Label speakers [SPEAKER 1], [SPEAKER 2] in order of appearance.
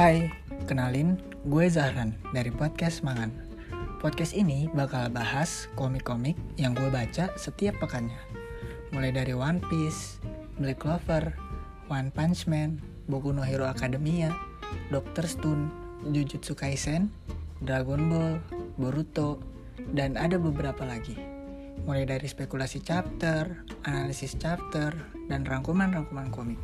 [SPEAKER 1] Hai, kenalin gue Zahran dari podcast Mangan. Podcast ini bakal bahas komik-komik yang gue baca setiap pekannya. Mulai dari One Piece, Black Clover, One Punch Man, Boku no Hero Academia, Doctor Stone, Jujutsu Kaisen, Dragon Ball, Boruto, dan ada beberapa lagi. Mulai dari spekulasi chapter, analisis chapter, dan rangkuman-rangkuman komik.